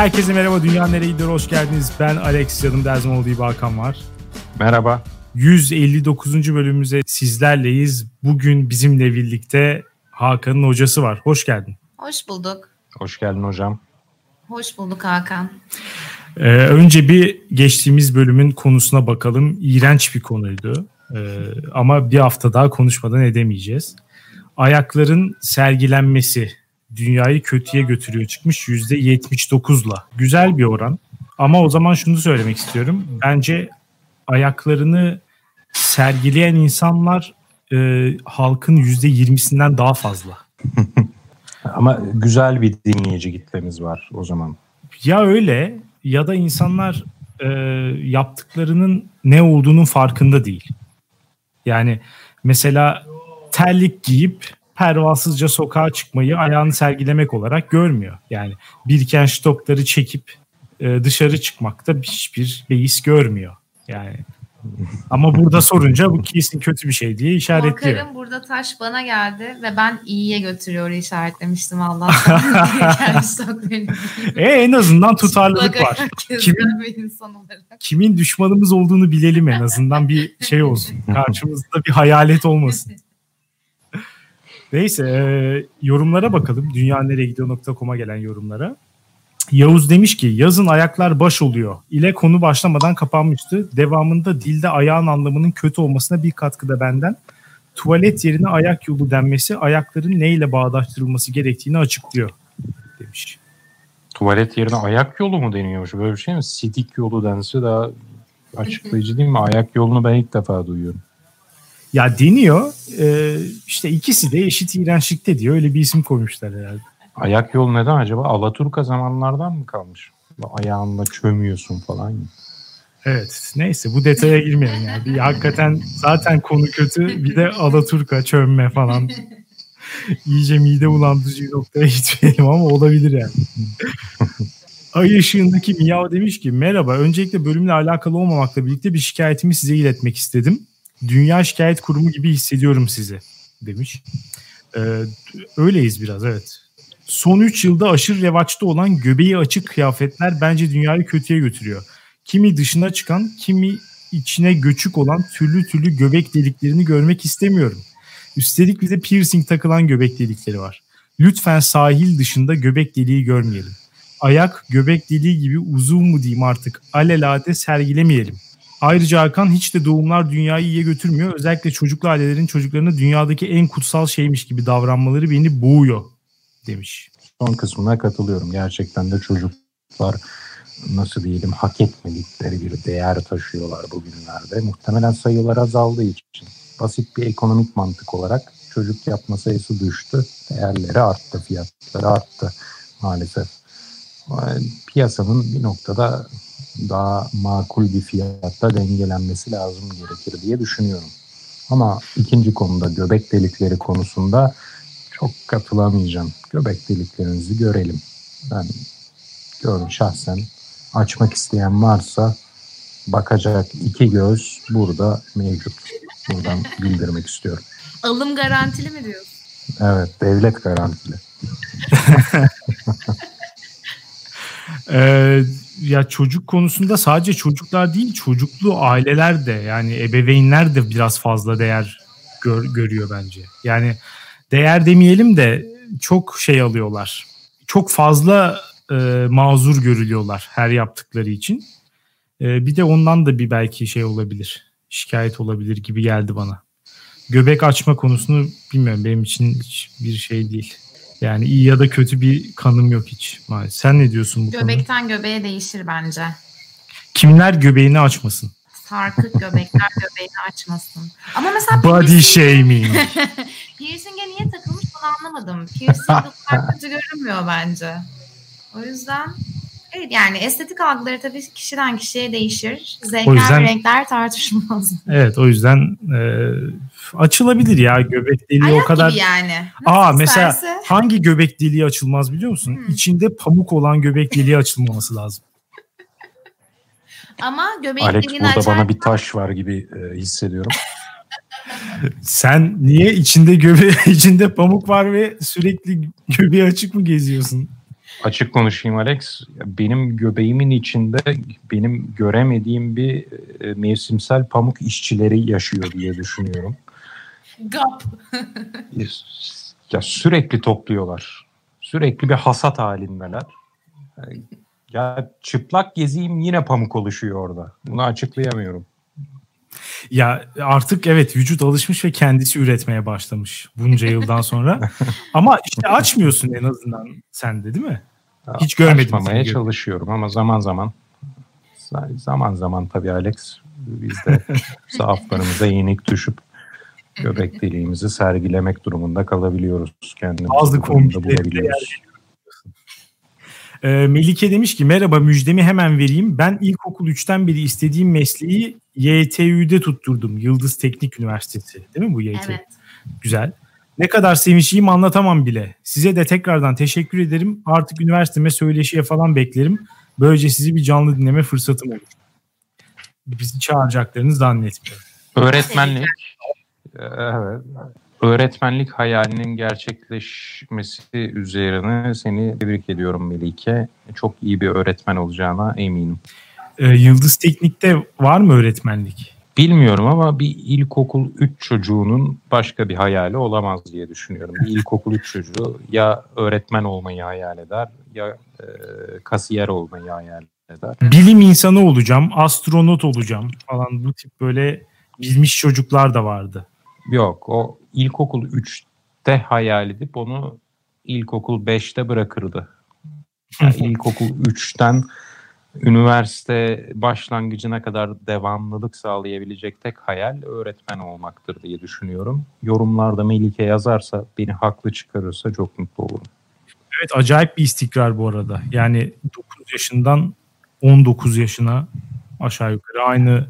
herkese merhaba. Dünya Nereyedir? Hoş geldiniz. Ben Alex. Yanımda olduğu gibi Hakan var. Merhaba. 159. bölümümüze sizlerleyiz. Bugün bizimle birlikte Hakan'ın hocası var. Hoş geldin. Hoş bulduk. Hoş geldin hocam. Hoş bulduk Hakan. Ee, önce bir geçtiğimiz bölümün konusuna bakalım. İğrenç bir konuydu. Ee, ama bir hafta daha konuşmadan edemeyeceğiz. Ayakların sergilenmesi dünyayı kötüye götürüyor çıkmış %79'la. Güzel bir oran. Ama o zaman şunu söylemek istiyorum. Bence ayaklarını sergileyen insanlar e, halkın %20'sinden daha fazla. Ama güzel bir dinleyici kitlemiz var o zaman. Ya öyle ya da insanlar e, yaptıklarının ne olduğunun farkında değil. Yani mesela terlik giyip pervasızca sokağa çıkmayı ayağını sergilemek olarak görmüyor. Yani biriken stokları çekip e, dışarı çıkmakta hiçbir beis görmüyor. Yani ama burada sorunca bu kesin kötü bir şey diye işaretliyor. Korkarım burada taş bana geldi ve ben iyiye götürüyor işaretlemiştim Allah. e, en azından tutarlılık var. Kimin, kimin düşmanımız olduğunu bilelim en azından bir şey olsun. Karşımızda bir hayalet olmasın. Neyse e, yorumlara bakalım. Dünyanereyegidiyor.com'a gelen yorumlara. Yavuz demiş ki yazın ayaklar baş oluyor ile konu başlamadan kapanmıştı. Devamında dilde ayağın anlamının kötü olmasına bir katkı da benden. Tuvalet yerine ayak yolu denmesi ayakların neyle bağdaştırılması gerektiğini açıklıyor demiş. Tuvalet yerine ayak yolu mu deniyormuş? Böyle bir şey mi? Sidik yolu dense daha açıklayıcı değil mi? Ayak yolunu ben ilk defa duyuyorum. Ya deniyor. Ee, işte ikisi de eşit iğrençlikte diyor. Öyle bir isim koymuşlar herhalde. Ayak yolu neden acaba? Alaturka zamanlardan mı kalmış? Ayağınla çömüyorsun falan. Evet neyse bu detaya girmeyelim yani. Bir, hakikaten zaten konu kötü bir de Alaturka çömme falan. İyice mide bulandırıcı bir noktaya gitmeyelim ama olabilir yani. Ay ışığındaki Miyav demiş ki merhaba öncelikle bölümle alakalı olmamakla birlikte bir şikayetimi size iletmek istedim. Dünya Şikayet Kurumu gibi hissediyorum sizi demiş. Ee, öyleyiz biraz evet. Son 3 yılda aşırı revaçta olan göbeği açık kıyafetler bence dünyayı kötüye götürüyor. Kimi dışına çıkan, kimi içine göçük olan türlü türlü göbek deliklerini görmek istemiyorum. Üstelik bize piercing takılan göbek delikleri var. Lütfen sahil dışında göbek deliği görmeyelim. Ayak göbek deliği gibi uzun mu diyeyim artık alelade sergilemeyelim. Ayrıca Hakan hiç de doğumlar dünyayı iyiye götürmüyor. Özellikle çocuklu ailelerin çocuklarına dünyadaki en kutsal şeymiş gibi davranmaları beni boğuyor demiş. Son kısmına katılıyorum. Gerçekten de çocuklar nasıl diyelim hak etmedikleri bir değer taşıyorlar bugünlerde. Muhtemelen sayılar azaldığı için. Basit bir ekonomik mantık olarak çocuk yapma sayısı düştü. Değerleri arttı, fiyatları arttı maalesef. Piyasanın bir noktada daha makul bir fiyatta dengelenmesi lazım gerekir diye düşünüyorum. Ama ikinci konuda göbek delikleri konusunda çok katılamayacağım. Göbek deliklerinizi görelim. Ben gördüm şahsen açmak isteyen varsa bakacak iki göz burada mevcut. Buradan bildirmek istiyorum. Alım garantili mi diyorsun? Evet, devlet garantili. ee, ya çocuk konusunda sadece çocuklar değil çocuklu aileler de yani ebeveynler de biraz fazla değer gör, görüyor bence. Yani değer demeyelim de çok şey alıyorlar. Çok fazla e, mazur görülüyorlar her yaptıkları için. E, bir de ondan da bir belki şey olabilir. Şikayet olabilir gibi geldi bana. Göbek açma konusunu bilmiyorum benim için hiçbir şey değil. Yani iyi ya da kötü bir kanım yok hiç maalesef. Sen ne diyorsun bu Göbekten konuda? göbeğe değişir bence. Kimler göbeğini açmasın? Sarkık göbekler göbeğini açmasın. Ama mesela body shaming. piercing'e niye takılmış bunu anlamadım. Piercing bu kadar kötü görünmüyor bence. O yüzden Evet yani estetik algıları tabii kişiden kişiye değişir. Zevkler yüzden, ve renkler tartışılmaz. Evet o yüzden e, açılabilir ya göbek deliği Ayak o kadar. gibi yani. Nasıl Aa mesela hangi göbek deliği açılmaz biliyor musun? Hmm. İçinde pamuk olan göbek deliği açılmaması lazım. Ama göbek Alex deliğini burada açarken... bana bir taş var gibi e, hissediyorum. Sen niye içinde göbe içinde pamuk var ve sürekli göbeği açık mı geziyorsun? Açık konuşayım Alex. Benim göbeğimin içinde benim göremediğim bir e, mevsimsel pamuk işçileri yaşıyor diye düşünüyorum. Gap. ya sürekli topluyorlar. Sürekli bir hasat halindeler. Ya çıplak gezeyim yine pamuk oluşuyor orada. Bunu açıklayamıyorum. Ya artık evet vücut alışmış ve kendisi üretmeye başlamış bunca yıldan sonra. Ama işte açmıyorsun en azından sen de değil mi? Hiç görmedim. Açmamaya çalışıyorum ama zaman zaman zaman zaman tabii Alex biz de zaaflarımıza yenik düşüp göbek deliğimizi sergilemek durumunda kalabiliyoruz. Kendimizi Bazı bulabiliyoruz. E, Melike demiş ki merhaba müjdemi hemen vereyim. Ben ilkokul 3'ten beri istediğim mesleği YTÜ'de tutturdum. Yıldız Teknik Üniversitesi değil mi bu YT? Evet. Güzel. Ne kadar sevinçliyim anlatamam bile. Size de tekrardan teşekkür ederim. Artık üniversiteme söyleşiye falan beklerim. Böylece sizi bir canlı dinleme fırsatım olur. Bizi çağıracaklarını zannetmiyorum. Öğretmenlik. evet öğretmenlik hayalinin gerçekleşmesi üzerine seni tebrik ediyorum Melike. Çok iyi bir öğretmen olacağına eminim. Ee, Yıldız Teknik'te var mı öğretmenlik? Bilmiyorum ama bir ilkokul 3 çocuğunun başka bir hayali olamaz diye düşünüyorum. Bir ilkokul 3 çocuğu ya öğretmen olmayı hayal eder ya e, kasiyer olmayı hayal eder. Bilim insanı olacağım, astronot olacağım falan bu tip böyle bilmiş çocuklar da vardı. Yok o ilkokul 3'te hayal edip onu ilkokul 5'te bırakırdı. Yani ilkokul 3'ten üniversite başlangıcına kadar devamlılık sağlayabilecek tek hayal öğretmen olmaktır diye düşünüyorum. Yorumlarda Melike yazarsa, beni haklı çıkarırsa çok mutlu olurum. Evet acayip bir istikrar bu arada. Yani 9 yaşından 19 yaşına aşağı yukarı aynı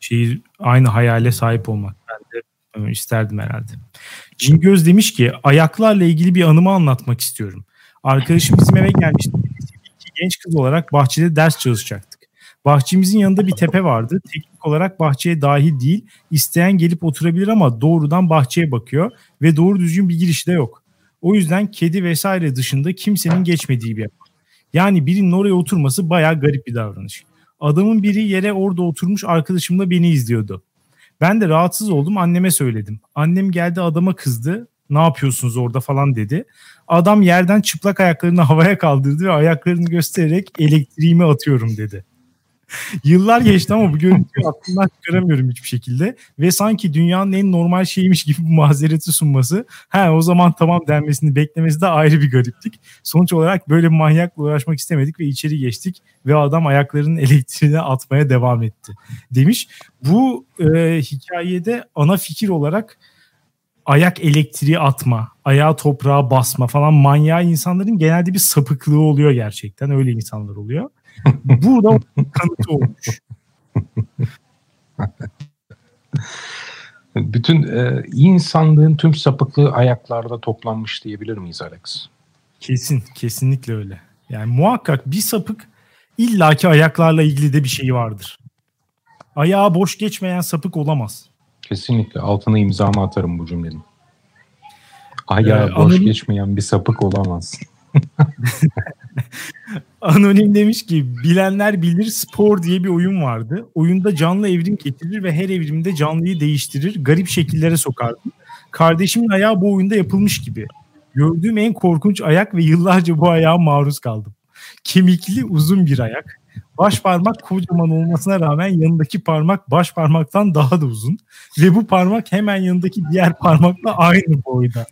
şeyi aynı hayale sahip olmak. De isterdim herhalde. Cingöz demiş ki ayaklarla ilgili bir anımı anlatmak istiyorum. Arkadaşım bizim eve gelmişti. Genç kız olarak bahçede ders çalışacaktık. Bahçemizin yanında bir tepe vardı. Teknik olarak bahçeye dahil değil. İsteyen gelip oturabilir ama doğrudan bahçeye bakıyor ve doğru düzgün bir giriş de yok. O yüzden kedi vesaire dışında kimsenin geçmediği bir yer. Yani birinin oraya oturması bayağı garip bir davranış. Adamın biri yere orada oturmuş arkadaşımla beni izliyordu. Ben de rahatsız oldum anneme söyledim. Annem geldi adama kızdı. Ne yapıyorsunuz orada falan dedi. Adam yerden çıplak ayaklarını havaya kaldırdı ve ayaklarını göstererek elektriğimi atıyorum dedi. Yıllar geçti ama bu görüntüyü aklımdan çıkaramıyorum hiçbir şekilde. Ve sanki dünyanın en normal şeymiş gibi bu mazereti sunması. Ha o zaman tamam denmesini beklemesi de ayrı bir gariplik. Sonuç olarak böyle bir manyakla uğraşmak istemedik ve içeri geçtik. Ve adam ayaklarının elektriğine atmaya devam etti. Demiş. Bu e, hikayede ana fikir olarak ayak elektriği atma, ayağı toprağa basma falan manyağı insanların genelde bir sapıklığı oluyor gerçekten. Öyle insanlar oluyor. Burada kanıtı olmuş. Bütün e, insanlığın tüm sapıklığı ayaklarda toplanmış diyebilir miyiz Alex? Kesin, kesinlikle öyle. Yani muhakkak bir sapık illaki ayaklarla ilgili de bir şey vardır. Ayağı boş geçmeyen sapık olamaz. Kesinlikle altına imzamı atarım bu cümlenin. Ayağı ee, boş anonim... geçmeyen bir sapık olamaz. Anonim demiş ki bilenler bilir spor diye bir oyun vardı. Oyunda canlı evrim getirir ve her evrimde canlıyı değiştirir. Garip şekillere sokardı. Kardeşimin ayağı bu oyunda yapılmış gibi. Gördüğüm en korkunç ayak ve yıllarca bu ayağa maruz kaldım. Kemikli uzun bir ayak. Baş parmak kocaman olmasına rağmen yanındaki parmak baş parmaktan daha da uzun. Ve bu parmak hemen yanındaki diğer parmakla aynı boyda.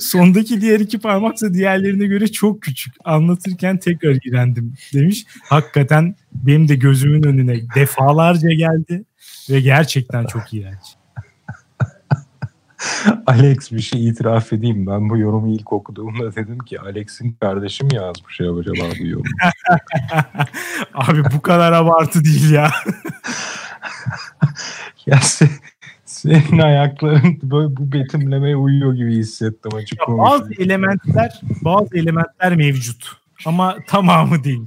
Sondaki diğer iki parmaksa diğerlerine göre çok küçük. Anlatırken tekrar iğrendim demiş. Hakikaten benim de gözümün önüne defalarca geldi ve gerçekten çok iğrenç. Alex bir şey itiraf edeyim. Ben bu yorumu ilk okuduğumda dedim ki Alex'in kardeşi mi yazmış ya acaba bu yorum? Abi bu kadar abartı değil ya. ya senin ayakların böyle bu betimlemeye uyuyor gibi hissettim açık ya Bazı elementler, bazı elementler mevcut ama tamamı değil.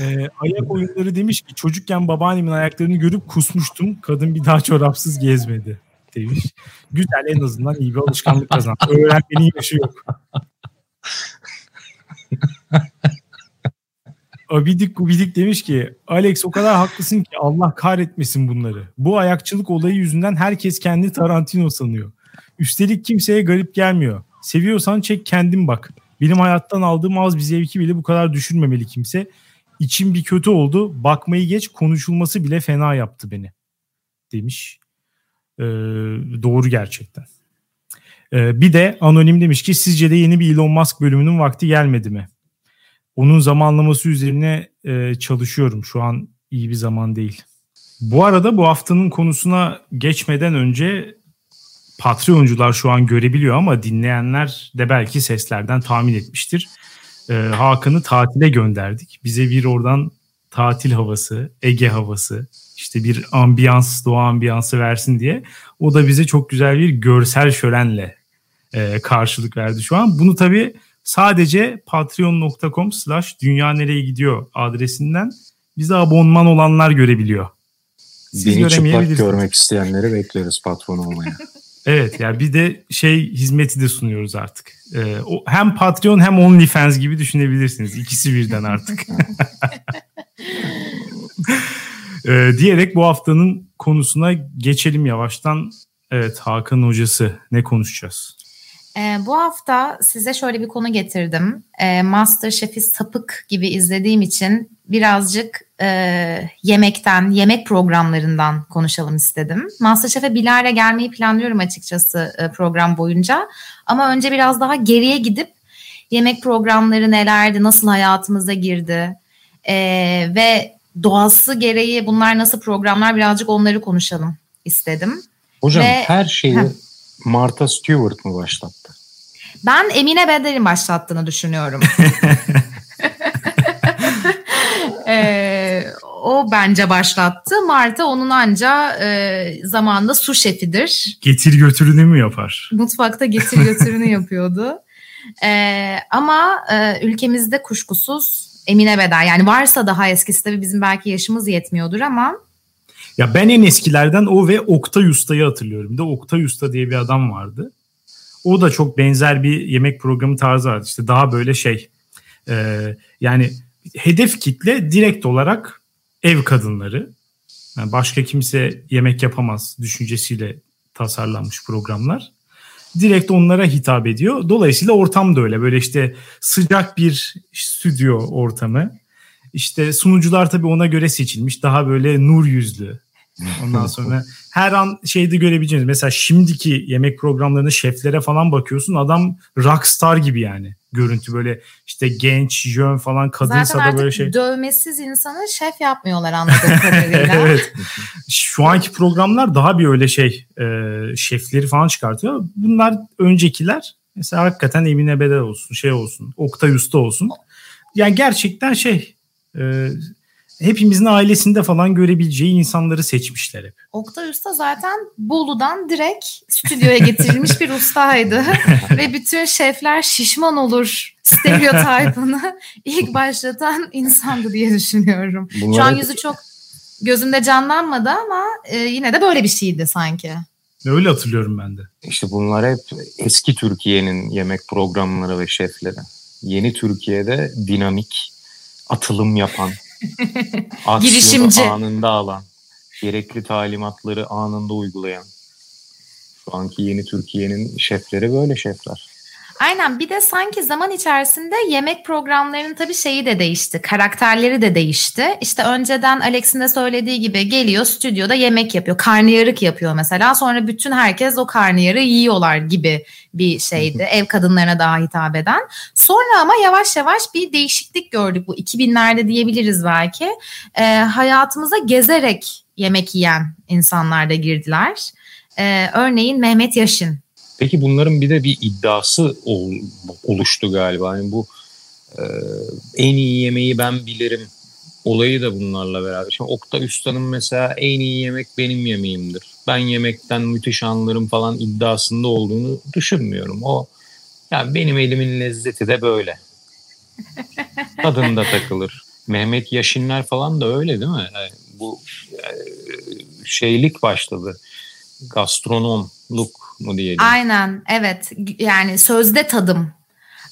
ee, ayak oyunları demiş ki çocukken babaannemin ayaklarını görüp kusmuştum. Kadın bir daha çorapsız gezmedi demiş. Güzel en azından iyi bir alışkanlık kazan. Öğrenmenin yaşı yok. Abidik Gubidik demiş ki Alex o kadar haklısın ki Allah kahretmesin bunları. Bu ayakçılık olayı yüzünden herkes kendi Tarantino sanıyor. Üstelik kimseye garip gelmiyor. Seviyorsan çek kendin bak. Benim hayattan aldığım az bir zevki bile bu kadar düşürmemeli kimse. İçim bir kötü oldu. Bakmayı geç konuşulması bile fena yaptı beni. Demiş. Ee, doğru gerçekten. Ee, bir de anonim demiş ki sizce de yeni bir Elon Musk bölümünün vakti gelmedi mi? Onun zamanlaması üzerine e, çalışıyorum. Şu an iyi bir zaman değil. Bu arada bu haftanın konusuna geçmeden önce Patreoncular şu an görebiliyor ama dinleyenler de belki seslerden tahmin etmiştir. Ee, Hakan'ı tatile gönderdik. Bize bir oradan tatil havası, Ege havası, işte bir ambiyans, doğa ambiyansı versin diye. O da bize çok güzel bir görsel şölenle e, karşılık verdi şu an. Bunu tabii sadece patreon.com slash dünya nereye gidiyor adresinden bize abonman olanlar görebiliyor. Siz Beni çıplak görmek isteyenleri bekleriz patron olmaya. evet yani bir de şey hizmeti de sunuyoruz artık. Ee, o, hem Patreon hem OnlyFans gibi düşünebilirsiniz. İkisi birden artık. ee, diyerek bu haftanın konusuna geçelim yavaştan. Evet Hakan hocası ne konuşacağız? E, bu hafta size şöyle bir konu getirdim. E, Masterchef'i sapık gibi izlediğim için birazcık e, yemekten, yemek programlarından konuşalım istedim. Masterchef'e Bilal'e gelmeyi planlıyorum açıkçası e, program boyunca. Ama önce biraz daha geriye gidip yemek programları nelerdi, nasıl hayatımıza girdi e, ve doğası gereği bunlar nasıl programlar birazcık onları konuşalım istedim. Hocam ve, her şeyi heh. Martha Stewart mı başlattı? Ben Emine Beder'in başlattığını düşünüyorum. ee, o bence başlattı. Marta onun anca e, zamanında su şefidir. Getir götürünü mü yapar? Mutfakta getir götürünü yapıyordu. Ee, ama e, ülkemizde kuşkusuz Emine Beder yani varsa daha eskisi tabii bizim belki yaşımız yetmiyordur ama ya ben en eskilerden o ve Oktay Usta'yı hatırlıyorum. Bir de Oktay Usta diye bir adam vardı. O da çok benzer bir yemek programı tarzı vardı. İşte daha böyle şey e, yani hedef kitle direkt olarak ev kadınları. Yani başka kimse yemek yapamaz düşüncesiyle tasarlanmış programlar. Direkt onlara hitap ediyor. Dolayısıyla ortam da öyle. Böyle işte sıcak bir stüdyo ortamı. İşte sunucular tabii ona göre seçilmiş. Daha böyle nur yüzlü, Ondan sonra her an şeyde görebileceğiniz mesela şimdiki yemek programlarında şeflere falan bakıyorsun adam rockstar gibi yani görüntü böyle işte genç, jön falan kadınsa Zaten da böyle şey. dövmesiz insanı şef yapmıyorlar anladığım kadarıyla. evet. Şu anki programlar daha bir öyle şey e, şefleri falan çıkartıyor. Bunlar öncekiler mesela hakikaten Emine Bedel olsun şey olsun Oktay Usta olsun. Yani gerçekten şey e, hepimizin ailesinde falan görebileceği insanları seçmişler hep. Oktay Usta zaten Bolu'dan direkt stüdyoya getirilmiş bir ustaydı. Ve bütün şefler şişman olur stereotipini ilk başlatan insandı diye düşünüyorum. Bunlar Şu an yüzü çok gözümde canlanmadı ama e, yine de böyle bir şeydi sanki. Öyle hatırlıyorum ben de. İşte bunlar hep eski Türkiye'nin yemek programları ve şefleri. Yeni Türkiye'de dinamik, atılım yapan, Girişimci. anında alan, gerekli talimatları anında uygulayan. Şu anki yeni Türkiye'nin şefleri böyle şefler. Aynen bir de sanki zaman içerisinde yemek programlarının tabii şeyi de değişti. Karakterleri de değişti. İşte önceden Alex'in de söylediği gibi geliyor stüdyoda yemek yapıyor. Karnıyarık yapıyor mesela. Sonra bütün herkes o karnıyarığı yiyorlar gibi bir şeydi. Ev kadınlarına daha hitap eden. Sonra ama yavaş yavaş bir değişiklik gördük bu 2000'lerde diyebiliriz belki. Ee, hayatımıza gezerek yemek yiyen insanlar da girdiler. Ee, örneğin Mehmet Yaşın Peki bunların bir de bir iddiası ol, oluştu galiba. Yani bu e, en iyi yemeği ben bilirim olayı da bunlarla beraber. Şimdi Oktay Usta'nın mesela en iyi yemek benim yemeğimdir. Ben yemekten müthiş anlarım falan iddiasında olduğunu düşünmüyorum. O yani benim elimin lezzeti de böyle. Tadında takılır. Mehmet Yaşinler falan da öyle değil mi? Yani bu e, şeylik başladı gastronomluk mu diyelim? Aynen evet yani sözde tadım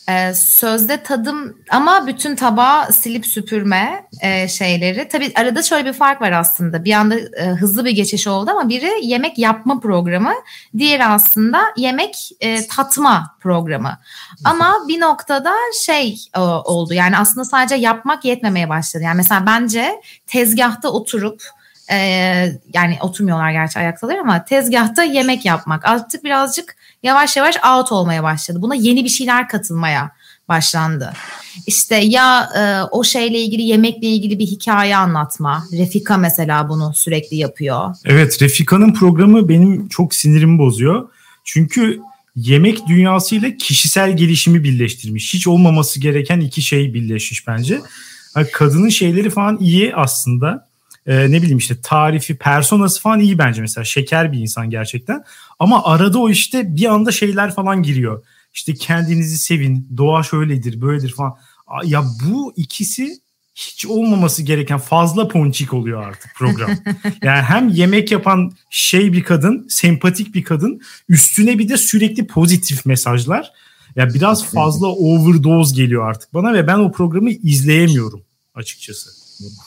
ee, sözde tadım ama bütün tabağı silip süpürme e, şeyleri. Tabii arada şöyle bir fark var aslında. Bir anda e, hızlı bir geçiş oldu ama biri yemek yapma programı, diğeri aslında yemek e, tatma programı. Ama bir noktada şey e, oldu. Yani aslında sadece yapmak yetmemeye başladı. Yani mesela bence tezgahta oturup e, yani oturmuyorlar gerçi ayaktalar ama tezgahta yemek yapmak artık birazcık yavaş yavaş out olmaya başladı. Buna yeni bir şeyler katılmaya başlandı. İşte ya e, o şeyle ilgili yemekle ilgili bir hikaye anlatma. Refika mesela bunu sürekli yapıyor. Evet Refika'nın programı benim çok sinirimi bozuyor. Çünkü yemek dünyasıyla kişisel gelişimi birleştirmiş. Hiç olmaması gereken iki şey birleşmiş bence. Kadının şeyleri falan iyi aslında e, ne bileyim işte tarifi, personası falan iyi bence mesela. Şeker bir insan gerçekten. Ama arada o işte bir anda şeyler falan giriyor. İşte kendinizi sevin, doğa şöyledir, böyledir falan. Ya bu ikisi hiç olmaması gereken fazla ponçik oluyor artık program. yani hem yemek yapan şey bir kadın, sempatik bir kadın, üstüne bir de sürekli pozitif mesajlar. Ya biraz fazla overdose geliyor artık bana ve ben o programı izleyemiyorum açıkçası.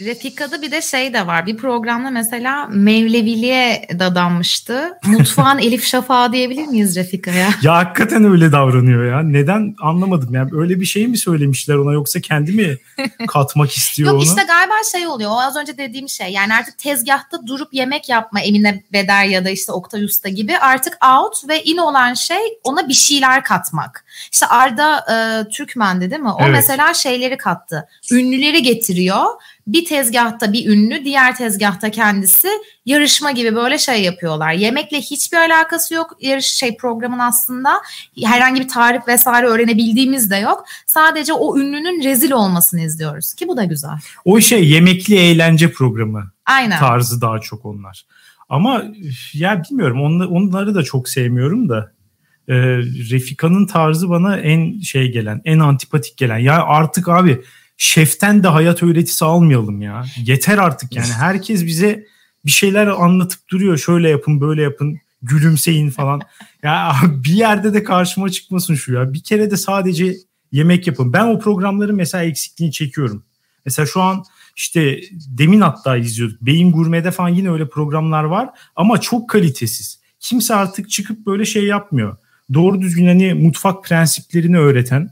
Refika'da bir de şey de var. Bir programda mesela Mevleviliğe dadanmıştı. Mutfağın Elif Şafağı diyebilir miyiz Refika'ya? Ya hakikaten öyle davranıyor ya. Neden anlamadım. Yani öyle bir şey mi söylemişler ona yoksa kendi mi katmak istiyor Yok onu? işte galiba şey oluyor. O az önce dediğim şey. Yani artık tezgahta durup yemek yapma Emine Beder ya da işte Oktay Usta gibi artık out ve in olan şey ona bir şeyler katmak. İşte Arda e, Türkmen'di değil mi? O evet. mesela şeyleri kattı. Ünlüleri getiriyor bir tezgahta bir ünlü, diğer tezgahta kendisi yarışma gibi böyle şey yapıyorlar. Yemekle hiçbir alakası yok. Yarış şey programın aslında herhangi bir tarif vesaire öğrenebildiğimiz de yok. Sadece o ünlünün rezil olmasını izliyoruz ki bu da güzel. O şey yemekli eğlence programı. Aynen. Tarzı daha çok onlar. Ama ya bilmiyorum onları, onları da çok sevmiyorum da. E, Refika'nın tarzı bana en şey gelen, en antipatik gelen. Ya artık abi şeften de hayat öğretisi almayalım ya. Yeter artık yani. Herkes bize bir şeyler anlatıp duruyor. Şöyle yapın, böyle yapın, gülümseyin falan. ya bir yerde de karşıma çıkmasın şu ya. Bir kere de sadece yemek yapın. Ben o programları mesela eksikliğini çekiyorum. Mesela şu an işte demin hatta izliyorduk. Beyin Gurme'de falan yine öyle programlar var ama çok kalitesiz. Kimse artık çıkıp böyle şey yapmıyor. Doğru düzgün hani mutfak prensiplerini öğreten,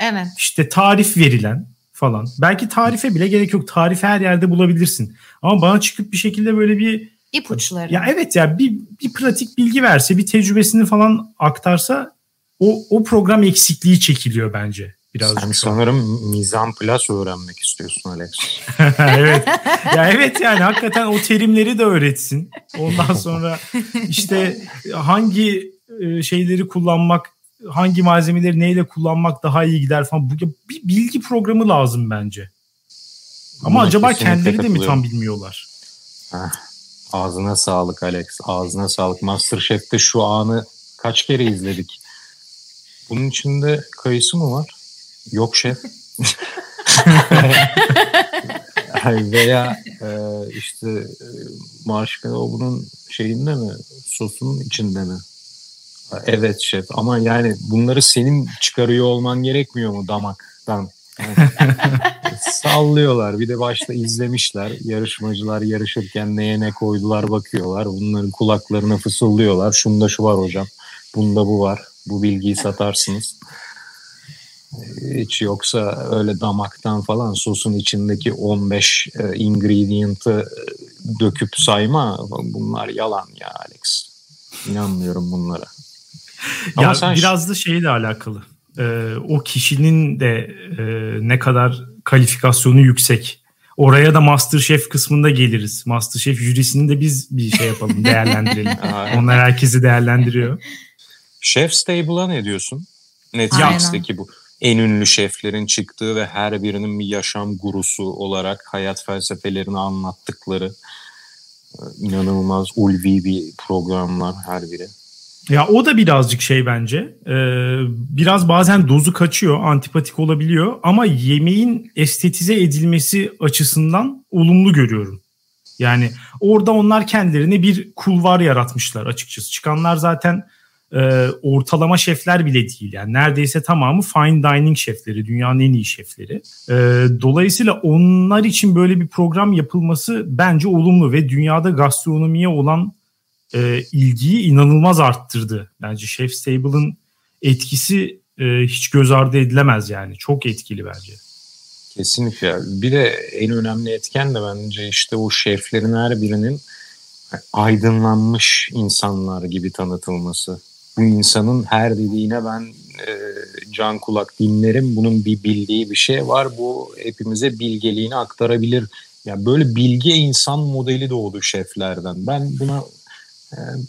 evet. işte tarif verilen, falan. Belki tarife bile gerek yok. Tarifi her yerde bulabilirsin. Ama bana çıkıp bir şekilde böyle bir ipuçları. Ya evet ya bir bir pratik bilgi verse, bir tecrübesini falan aktarsa o o program eksikliği çekiliyor bence birazcık. Sen sanırım mizan plus öğrenmek istiyorsun Alex. evet. Ya evet yani hakikaten o terimleri de öğretsin. Ondan sonra işte hangi e, şeyleri kullanmak hangi malzemeleri neyle kullanmak daha iyi gider falan. Bu bir bilgi programı lazım bence. Ama Buna acaba kendileri de mi tam bilmiyorlar? Heh, ağzına sağlık Alex. Ağzına sağlık. Masterchef'te şu anı kaç kere izledik? Bunun içinde kayısı mı var? Yok şef. Veya e, işte e, marshmallow'un şeyinde mi? Sosunun içinde mi? Evet şef ama yani bunları senin çıkarıyor olman gerekmiyor mu damaktan? sallıyorlar. Bir de başta izlemişler. Yarışmacılar yarışırken neye ne koydular bakıyorlar. Bunların kulaklarına fısıldıyorlar. Şunda şu var hocam. Bunda bu var. Bu bilgiyi satarsınız. Hiç yoksa öyle damaktan falan sosun içindeki 15 e, ingredient'ı döküp sayma. Bunlar yalan ya Alex. İnanmıyorum bunlara ya sen... biraz da şeyle alakalı. Ee, o kişinin de e, ne kadar kalifikasyonu yüksek. Oraya da Masterchef kısmında geliriz. Masterchef jürisini de biz bir şey yapalım, değerlendirelim. Onlar herkesi değerlendiriyor. Chef Stable'a ne diyorsun? Netflix'teki bu en ünlü şeflerin çıktığı ve her birinin bir yaşam gurusu olarak hayat felsefelerini anlattıkları e, inanılmaz ulvi bir programlar her biri. Ya o da birazcık şey bence. E, biraz bazen dozu kaçıyor, antipatik olabiliyor ama yemeğin estetize edilmesi açısından olumlu görüyorum. Yani orada onlar kendilerine bir kulvar yaratmışlar açıkçası. Çıkanlar zaten e, ortalama şefler bile değil. Yani neredeyse tamamı fine dining şefleri, dünyanın en iyi şefleri. E, dolayısıyla onlar için böyle bir program yapılması bence olumlu ve dünyada gastronomiye olan e, ilgiyi inanılmaz arttırdı. Bence Chef Stable'ın etkisi e, hiç göz ardı edilemez yani. Çok etkili bence. Kesinlikle. Bir de en önemli etken de bence işte o şeflerin her birinin aydınlanmış insanlar gibi tanıtılması. Bu insanın her dediğine ben e, can kulak dinlerim. Bunun bir bildiği bir şey var. Bu hepimize bilgeliğini aktarabilir. Ya yani böyle bilge insan modeli doğdu şeflerden. Ben buna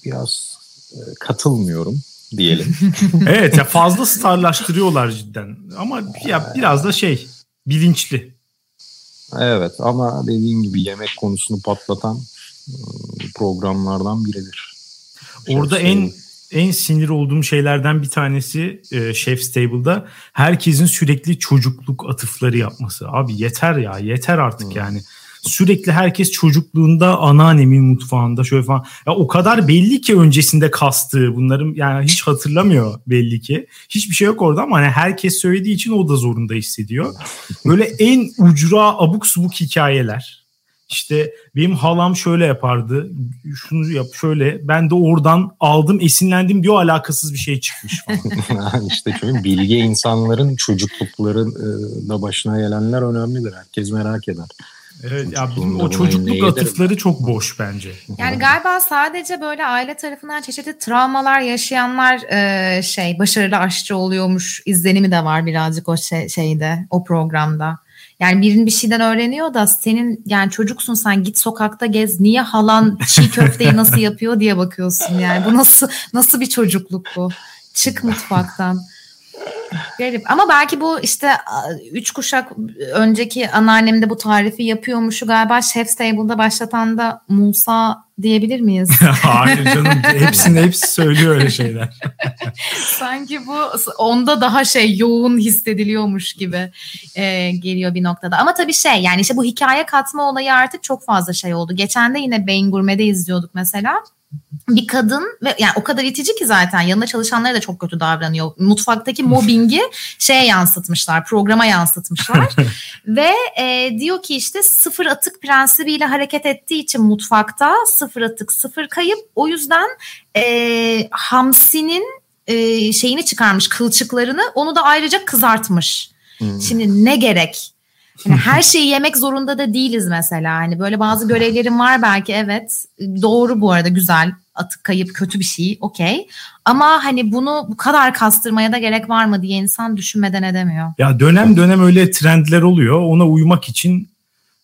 biraz e, katılmıyorum diyelim. evet ya fazla starlaştırıyorlar cidden. Ama ya biraz da şey bilinçli. Evet ama dediğim gibi yemek konusunu patlatan programlardan biridir. Orada en en sinir olduğum şeylerden bir tanesi e, Chef Stable'da herkesin sürekli çocukluk atıfları yapması. Abi yeter ya yeter artık hmm. yani sürekli herkes çocukluğunda anneannemin mutfağında şöyle falan. Ya o kadar belli ki öncesinde kastığı bunların yani hiç hatırlamıyor belli ki. Hiçbir şey yok orada ama hani herkes söylediği için o da zorunda hissediyor. Böyle en ucra abuk subuk hikayeler. İşte benim halam şöyle yapardı. Şunu yap şöyle. Ben de oradan aldım esinlendim diyor alakasız bir şey çıkmış işte çünkü bilgi insanların çocukluklarında başına gelenler önemlidir. Herkes merak eder. Evet ya o çocukluk atıfları çok boş bence. Yani galiba sadece böyle aile tarafından çeşitli travmalar yaşayanlar e, şey başarılı aşçı oluyormuş izlenimi de var birazcık o şey, şeyde o programda. Yani birinin bir şeyden öğreniyor da senin yani çocuksun sen git sokakta gez niye halan çiğ köfteyi nasıl yapıyor diye bakıyorsun yani bu nasıl nasıl bir çocukluk bu çık mutfaktan. Garip ama belki bu işte üç kuşak önceki anneannem de bu tarifi yapıyormuşu galiba Chef's Table'da başlatan da Musa diyebilir miyiz? Hayır canım hepsini hepsi söylüyor öyle şeyler. Sanki bu onda daha şey yoğun hissediliyormuş gibi e, geliyor bir noktada. Ama tabii şey yani işte bu hikaye katma olayı artık çok fazla şey oldu. Geçen de yine Beyin Gurme'de izliyorduk mesela bir kadın ve yani o kadar itici ki zaten yanında çalışanlara da çok kötü davranıyor. Mutfaktaki mobbingi şeye yansıtmışlar, programa yansıtmışlar. ve e, diyor ki işte sıfır atık prensibiyle hareket ettiği için mutfakta sıfır atık, sıfır kayıp. O yüzden e, hamsinin e, şeyini çıkarmış, kılçıklarını onu da ayrıca kızartmış. Hmm. Şimdi ne gerek? Yani her şeyi yemek zorunda da değiliz mesela. Hani böyle bazı görevlerim var belki evet. Doğru bu arada güzel. Atık kayıp kötü bir şey okey. Ama hani bunu bu kadar kastırmaya da gerek var mı diye insan düşünmeden edemiyor. Ya dönem dönem öyle trendler oluyor. Ona uymak için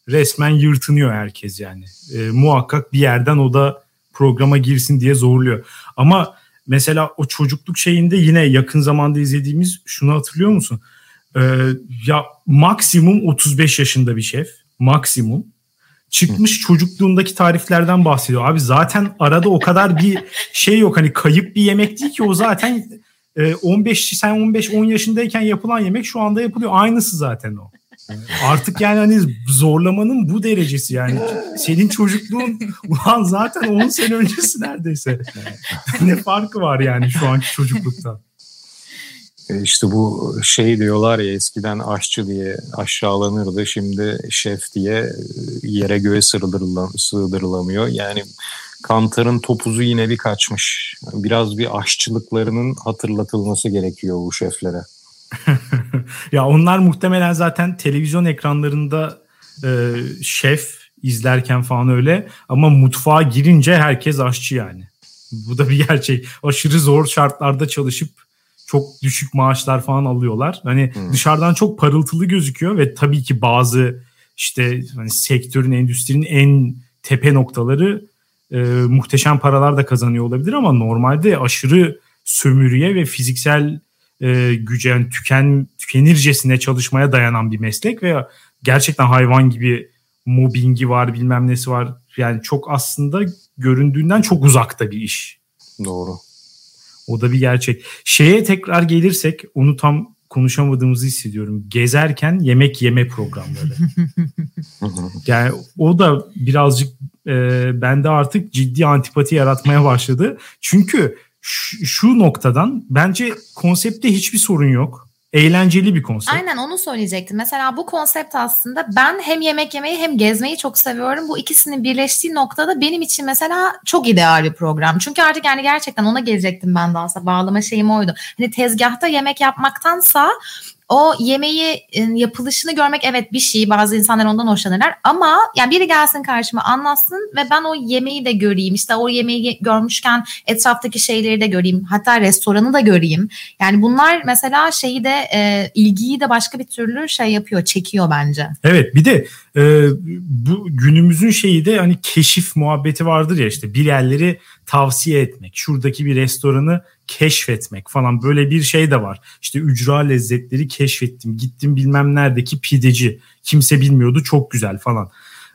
resmen yırtınıyor herkes yani. E, muhakkak bir yerden o da programa girsin diye zorluyor. Ama mesela o çocukluk şeyinde yine yakın zamanda izlediğimiz şunu hatırlıyor musun? Ee, ya maksimum 35 yaşında bir şef. Maksimum. Çıkmış Hı. çocukluğundaki tariflerden bahsediyor. Abi zaten arada o kadar bir şey yok. Hani kayıp bir yemek değil ki o zaten 15 e, sen 15-10 yaşındayken yapılan yemek şu anda yapılıyor. Aynısı zaten o. Artık yani hani zorlamanın bu derecesi yani. Senin çocukluğun ulan zaten 10 sene öncesi neredeyse. ne farkı var yani şu anki çocukluktan? E, işte bu şey diyorlar ya eskiden aşçı diye aşağılanırdı şimdi şef diye e, yere göğe sığdırılamıyor. Yani Kantar'ın topuzu yine bir kaçmış. Biraz bir aşçılıklarının hatırlatılması gerekiyor bu şeflere. ya onlar muhtemelen zaten televizyon ekranlarında e, şef izlerken falan öyle ama mutfağa girince herkes aşçı yani. Bu da bir gerçek. Aşırı zor şartlarda çalışıp çok düşük maaşlar falan alıyorlar. Hani hmm. dışarıdan çok parıltılı gözüküyor ve tabii ki bazı işte hani sektörün, endüstrinin en tepe noktaları e, muhteşem paralar da kazanıyor olabilir ama normalde aşırı sömürüye ve fiziksel e, güce yani tüken tükenircesine çalışmaya dayanan bir meslek ve gerçekten hayvan gibi mobbingi var bilmem nesi var. Yani çok aslında göründüğünden çok uzakta bir iş. Doğru. O da bir gerçek. Şeye tekrar gelirsek onu tam konuşamadığımızı hissediyorum. Gezerken yemek yeme programları. yani o da birazcık e, bende artık ciddi antipati yaratmaya başladı. Çünkü şu, şu noktadan bence konsepte hiçbir sorun yok. Eğlenceli bir konsept. Aynen onu söyleyecektim. Mesela bu konsept aslında ben hem yemek yemeyi hem gezmeyi çok seviyorum. Bu ikisinin birleştiği noktada benim için mesela çok ideal bir program. Çünkü artık yani gerçekten ona gelecektim ben de aslında. Bağlama şeyim oydu. Hani tezgahta yemek yapmaktansa o yemeği yapılışını görmek evet bir şey bazı insanlar ondan hoşlanırlar. Ama yani biri gelsin karşıma anlatsın ve ben o yemeği de göreyim. İşte o yemeği görmüşken etraftaki şeyleri de göreyim hatta restoranı da göreyim. Yani bunlar mesela şeyi de e, ilgiyi de başka bir türlü şey yapıyor çekiyor bence. Evet bir de e, bu günümüzün şeyi de hani keşif muhabbeti vardır ya işte bir yerleri tavsiye etmek şuradaki bir restoranı keşfetmek falan böyle bir şey de var. İşte ücra lezzetleri keşfettim. Gittim bilmem neredeki pideci. Kimse bilmiyordu çok güzel falan.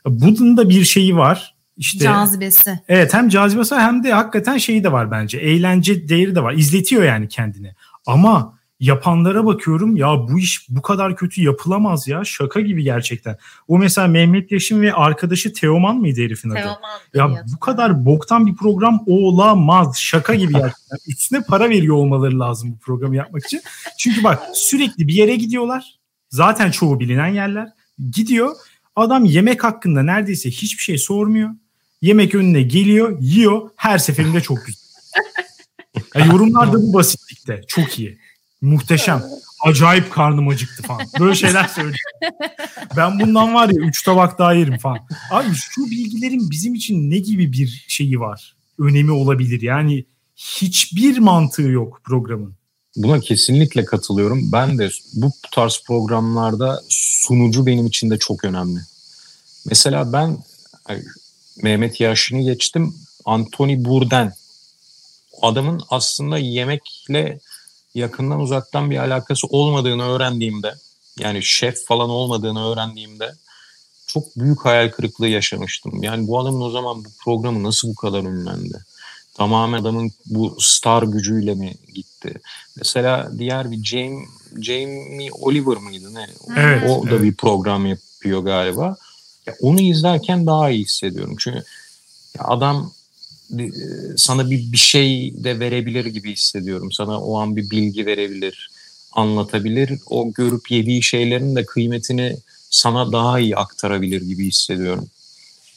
Bunun da bir şeyi var. İşte, cazibesi. Evet hem cazibesi hem de hakikaten şeyi de var bence. Eğlence değeri de var. İzletiyor yani kendini. Ama yapanlara bakıyorum ya bu iş bu kadar kötü yapılamaz ya şaka gibi gerçekten. O mesela Mehmet Yaşın ve arkadaşı Teoman mıydı herifin adı? Teoman. Ya bu kadar boktan bir program olamaz şaka gibi gerçekten. Üstüne para veriyor olmaları lazım bu programı yapmak için. Çünkü bak sürekli bir yere gidiyorlar. Zaten çoğu bilinen yerler. Gidiyor adam yemek hakkında neredeyse hiçbir şey sormuyor. Yemek önüne geliyor, yiyor. Her seferinde çok güzel. Ya yorumlar da bu basitlikte. Çok iyi. Muhteşem. Acayip karnım acıktı falan. Böyle şeyler söylüyor. Ben bundan var ya 3 tabak daha yerim falan. Abi şu bilgilerin bizim için ne gibi bir şeyi var? Önemi olabilir. Yani hiçbir mantığı yok programın. Buna kesinlikle katılıyorum. Ben de bu tarz programlarda sunucu benim için de çok önemli. Mesela ben Mehmet Yaşin'i geçtim. Anthony Bourdain. Adamın aslında yemekle yakından uzaktan bir alakası olmadığını öğrendiğimde yani şef falan olmadığını öğrendiğimde çok büyük hayal kırıklığı yaşamıştım. Yani bu adamın o zaman bu programı nasıl bu kadar ünlendi? Tamamen adamın bu star gücüyle mi gitti? Mesela diğer bir Jamie, Jamie Oliver mıydı ne? Evet, o da evet. bir program yapıyor galiba. Ya onu izlerken daha iyi hissediyorum. Çünkü adam sana bir, bir şey de verebilir gibi hissediyorum. Sana o an bir bilgi verebilir, anlatabilir. O görüp yediği şeylerin de kıymetini sana daha iyi aktarabilir gibi hissediyorum.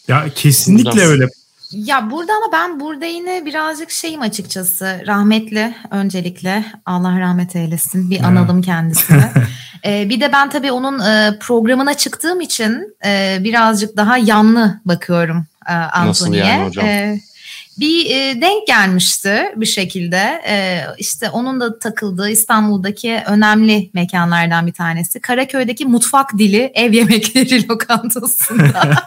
Ya kesinlikle Buradan... öyle. Ya burada ama ben burada yine birazcık şeyim açıkçası rahmetli öncelikle Allah rahmet eylesin bir analım kendisini. ee, bir de ben tabii onun e, programına çıktığım için e, birazcık daha yanlı bakıyorum e, Antony'ye. Nasıl yani hocam? E, bir e, denk gelmişti bir şekilde. E, işte onun da takıldığı İstanbul'daki önemli mekanlardan bir tanesi. Karaköy'deki mutfak dili ev yemekleri lokantasında.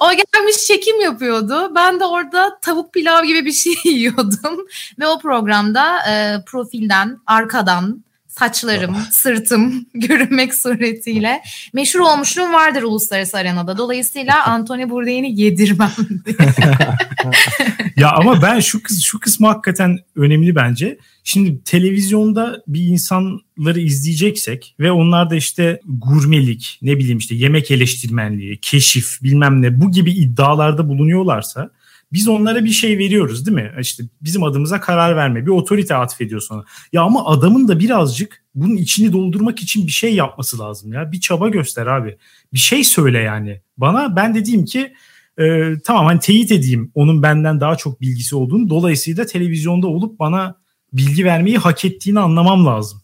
o gelmiş çekim yapıyordu. Ben de orada tavuk pilav gibi bir şey yiyordum. Ve o programda e, profilden, arkadan saçlarım, sırtım görünmek suretiyle meşhur olmuşluğum vardır uluslararası arenada. Dolayısıyla Anthony Bourdain'i yedirmem. ya ama ben şu kız şu kısmı hakikaten önemli bence. Şimdi televizyonda bir insanları izleyeceksek ve onlar da işte gurmelik, ne bileyim işte yemek eleştirmenliği, keşif bilmem ne bu gibi iddialarda bulunuyorlarsa biz onlara bir şey veriyoruz değil mi? İşte bizim adımıza karar verme. Bir otorite atfediyor sonra. Ya ama adamın da birazcık bunun içini doldurmak için bir şey yapması lazım ya. Bir çaba göster abi. Bir şey söyle yani. Bana ben dediğim ki e, tamam hani teyit edeyim onun benden daha çok bilgisi olduğunu. Dolayısıyla televizyonda olup bana bilgi vermeyi hak ettiğini anlamam lazım.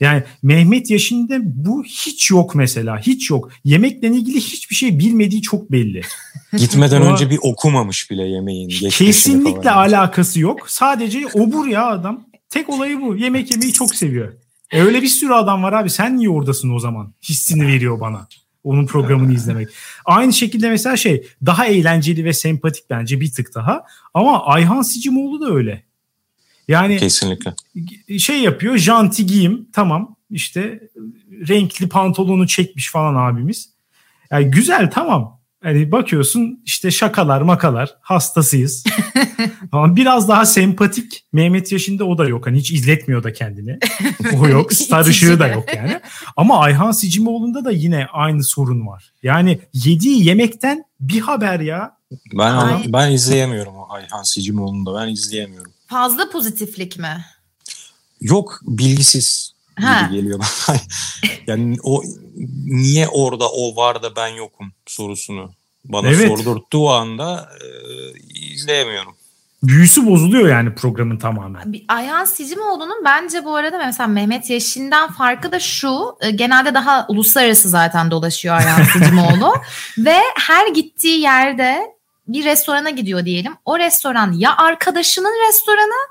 Yani Mehmet yaşında bu hiç yok mesela. Hiç yok. Yemekle ilgili hiçbir şey bilmediği çok belli. Gitmeden önce bir okumamış bile yemeğin. Kesinlikle falan. alakası yok. Sadece obur ya adam. Tek olayı bu. Yemek yemeyi çok seviyor. E öyle bir sürü adam var abi. Sen niye oradasın o zaman? Hissini veriyor bana. Onun programını izlemek. Aynı şekilde mesela şey daha eğlenceli ve sempatik bence bir tık daha. Ama Ayhan Sicimoğlu da öyle. Yani kesinlikle şey yapıyor janti giyim tamam işte renkli pantolonu çekmiş falan abimiz. Yani güzel tamam Hani bakıyorsun işte şakalar makalar hastasıyız. Ama biraz daha sempatik Mehmet Yaşında o da yok. Hani hiç izletmiyor da kendini. O yok. Star ışığı da yok yani. Ama Ayhan Sicimoğlu'nda da yine aynı sorun var. Yani yediği yemekten bir haber ya. Ben Ay. ben izleyemiyorum o Ayhan Sicimoğlu'nu da ben izleyemiyorum. Fazla pozitiflik mi? Yok bilgisiz ha. gibi geliyor bana. yani o niye orada o var da ben yokum sorusunu bana evet. sordurttuğu anda e, izleyemiyorum. Büyüsü bozuluyor yani programın tamamen. Ayhan Sicimoğlu'nun bence bu arada mesela Mehmet Yeşil'den farkı da şu. E, genelde daha uluslararası zaten dolaşıyor Ayhan Sicimoğlu. Ve her gittiği yerde bir restorana gidiyor diyelim. O restoran ya arkadaşının restoranı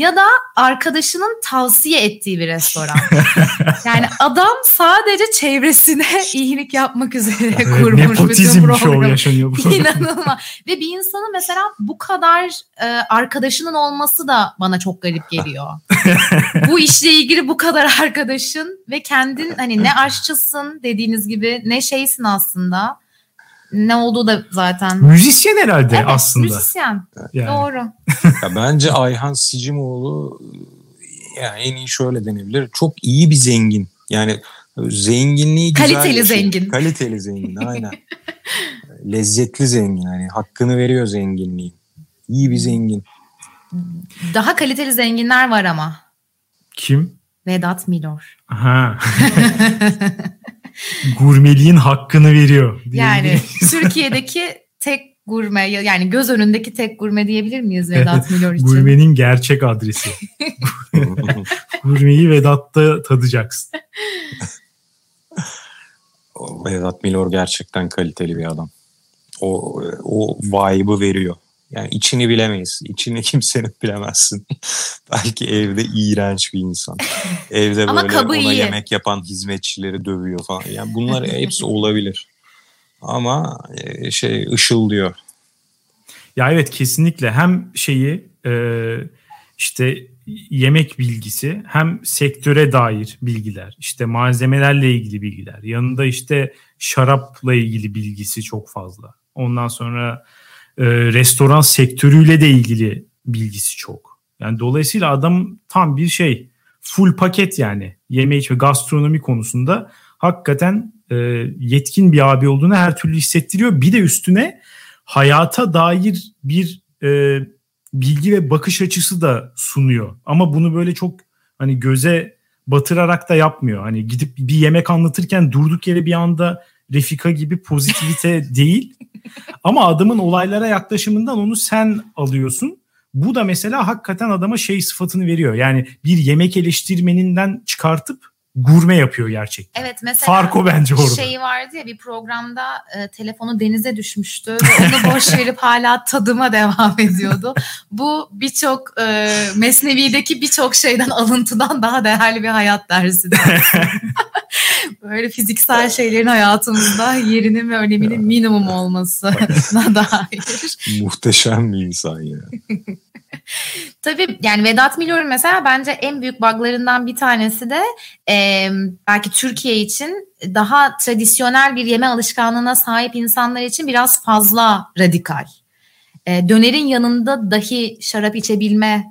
ya da arkadaşının tavsiye ettiği bir restoran. yani adam sadece çevresine iyilik yapmak üzere evet, kurmuş nepotizm bütün programı. yaşanıyor burada. İnanılmaz. Ve bir insanın mesela bu kadar e, arkadaşının olması da bana çok garip geliyor. bu işle ilgili bu kadar arkadaşın ve kendin hani ne aşçısın dediğiniz gibi ne şeysin aslında ne olduğu da zaten. Müzisyen herhalde evet, aslında. müzisyen. Yani. Doğru. ya bence Ayhan Sicimoğlu yani en iyi şöyle denebilir. Çok iyi bir zengin. Yani zenginliği güzel. Kaliteli zengin. Kaliteli zengin aynen. Lezzetli zengin. Yani hakkını veriyor zenginliği. İyi bir zengin. Daha kaliteli zenginler var ama. Kim? Vedat Milor. Aha. gurmeliğin hakkını veriyor. Yani Türkiye'deki tek gurme yani göz önündeki tek gurme diyebilir miyiz Vedat Milor için? Gurmenin gerçek adresi. Gurmeyi Vedat'ta tadacaksın. Vedat Milor gerçekten kaliteli bir adam. O, o vibe'ı veriyor. Yani içini bilemeyiz. İçini kimsenin bilemezsin. Belki evde iğrenç bir insan. Evde böyle ona iyi. yemek yapan hizmetçileri dövüyor falan. Yani bunlar hepsi olabilir. Ama e, şey ışıldıyor. Ya evet kesinlikle hem şeyi e, işte yemek bilgisi hem sektöre dair bilgiler işte malzemelerle ilgili bilgiler yanında işte şarapla ilgili bilgisi çok fazla. Ondan sonra e, restoran sektörüyle de ilgili bilgisi çok. Yani dolayısıyla adam tam bir şey full paket yani yeme içme gastronomi konusunda hakikaten e, yetkin bir abi olduğunu her türlü hissettiriyor. Bir de üstüne hayata dair bir e, bilgi ve bakış açısı da sunuyor. Ama bunu böyle çok hani göze batırarak da yapmıyor. Hani gidip bir yemek anlatırken durduk yere bir anda Refika gibi pozitivite değil. Ama adamın olaylara yaklaşımından onu sen alıyorsun. Bu da mesela hakikaten adama şey sıfatını veriyor. Yani bir yemek eleştirmeninden çıkartıp gurme yapıyor gerçekten. Evet mesela Fark o bence orada. Şey vardı ya bir programda e, telefonu denize düşmüştü ve onu boş verip hala tadıma devam ediyordu. Bu birçok e, Mesnevi'deki birçok şeyden alıntıdan daha değerli bir hayat dersi. Böyle fiziksel şeylerin hayatımızda yerinin ve öneminin minimum olmasına dair. Muhteşem bir insan ya. Tabii yani Vedat Milor'un mesela bence en büyük buglarından bir tanesi de e, belki Türkiye için daha tradisyonel bir yeme alışkanlığına sahip insanlar için biraz fazla radikal. E, dönerin yanında dahi şarap içebilme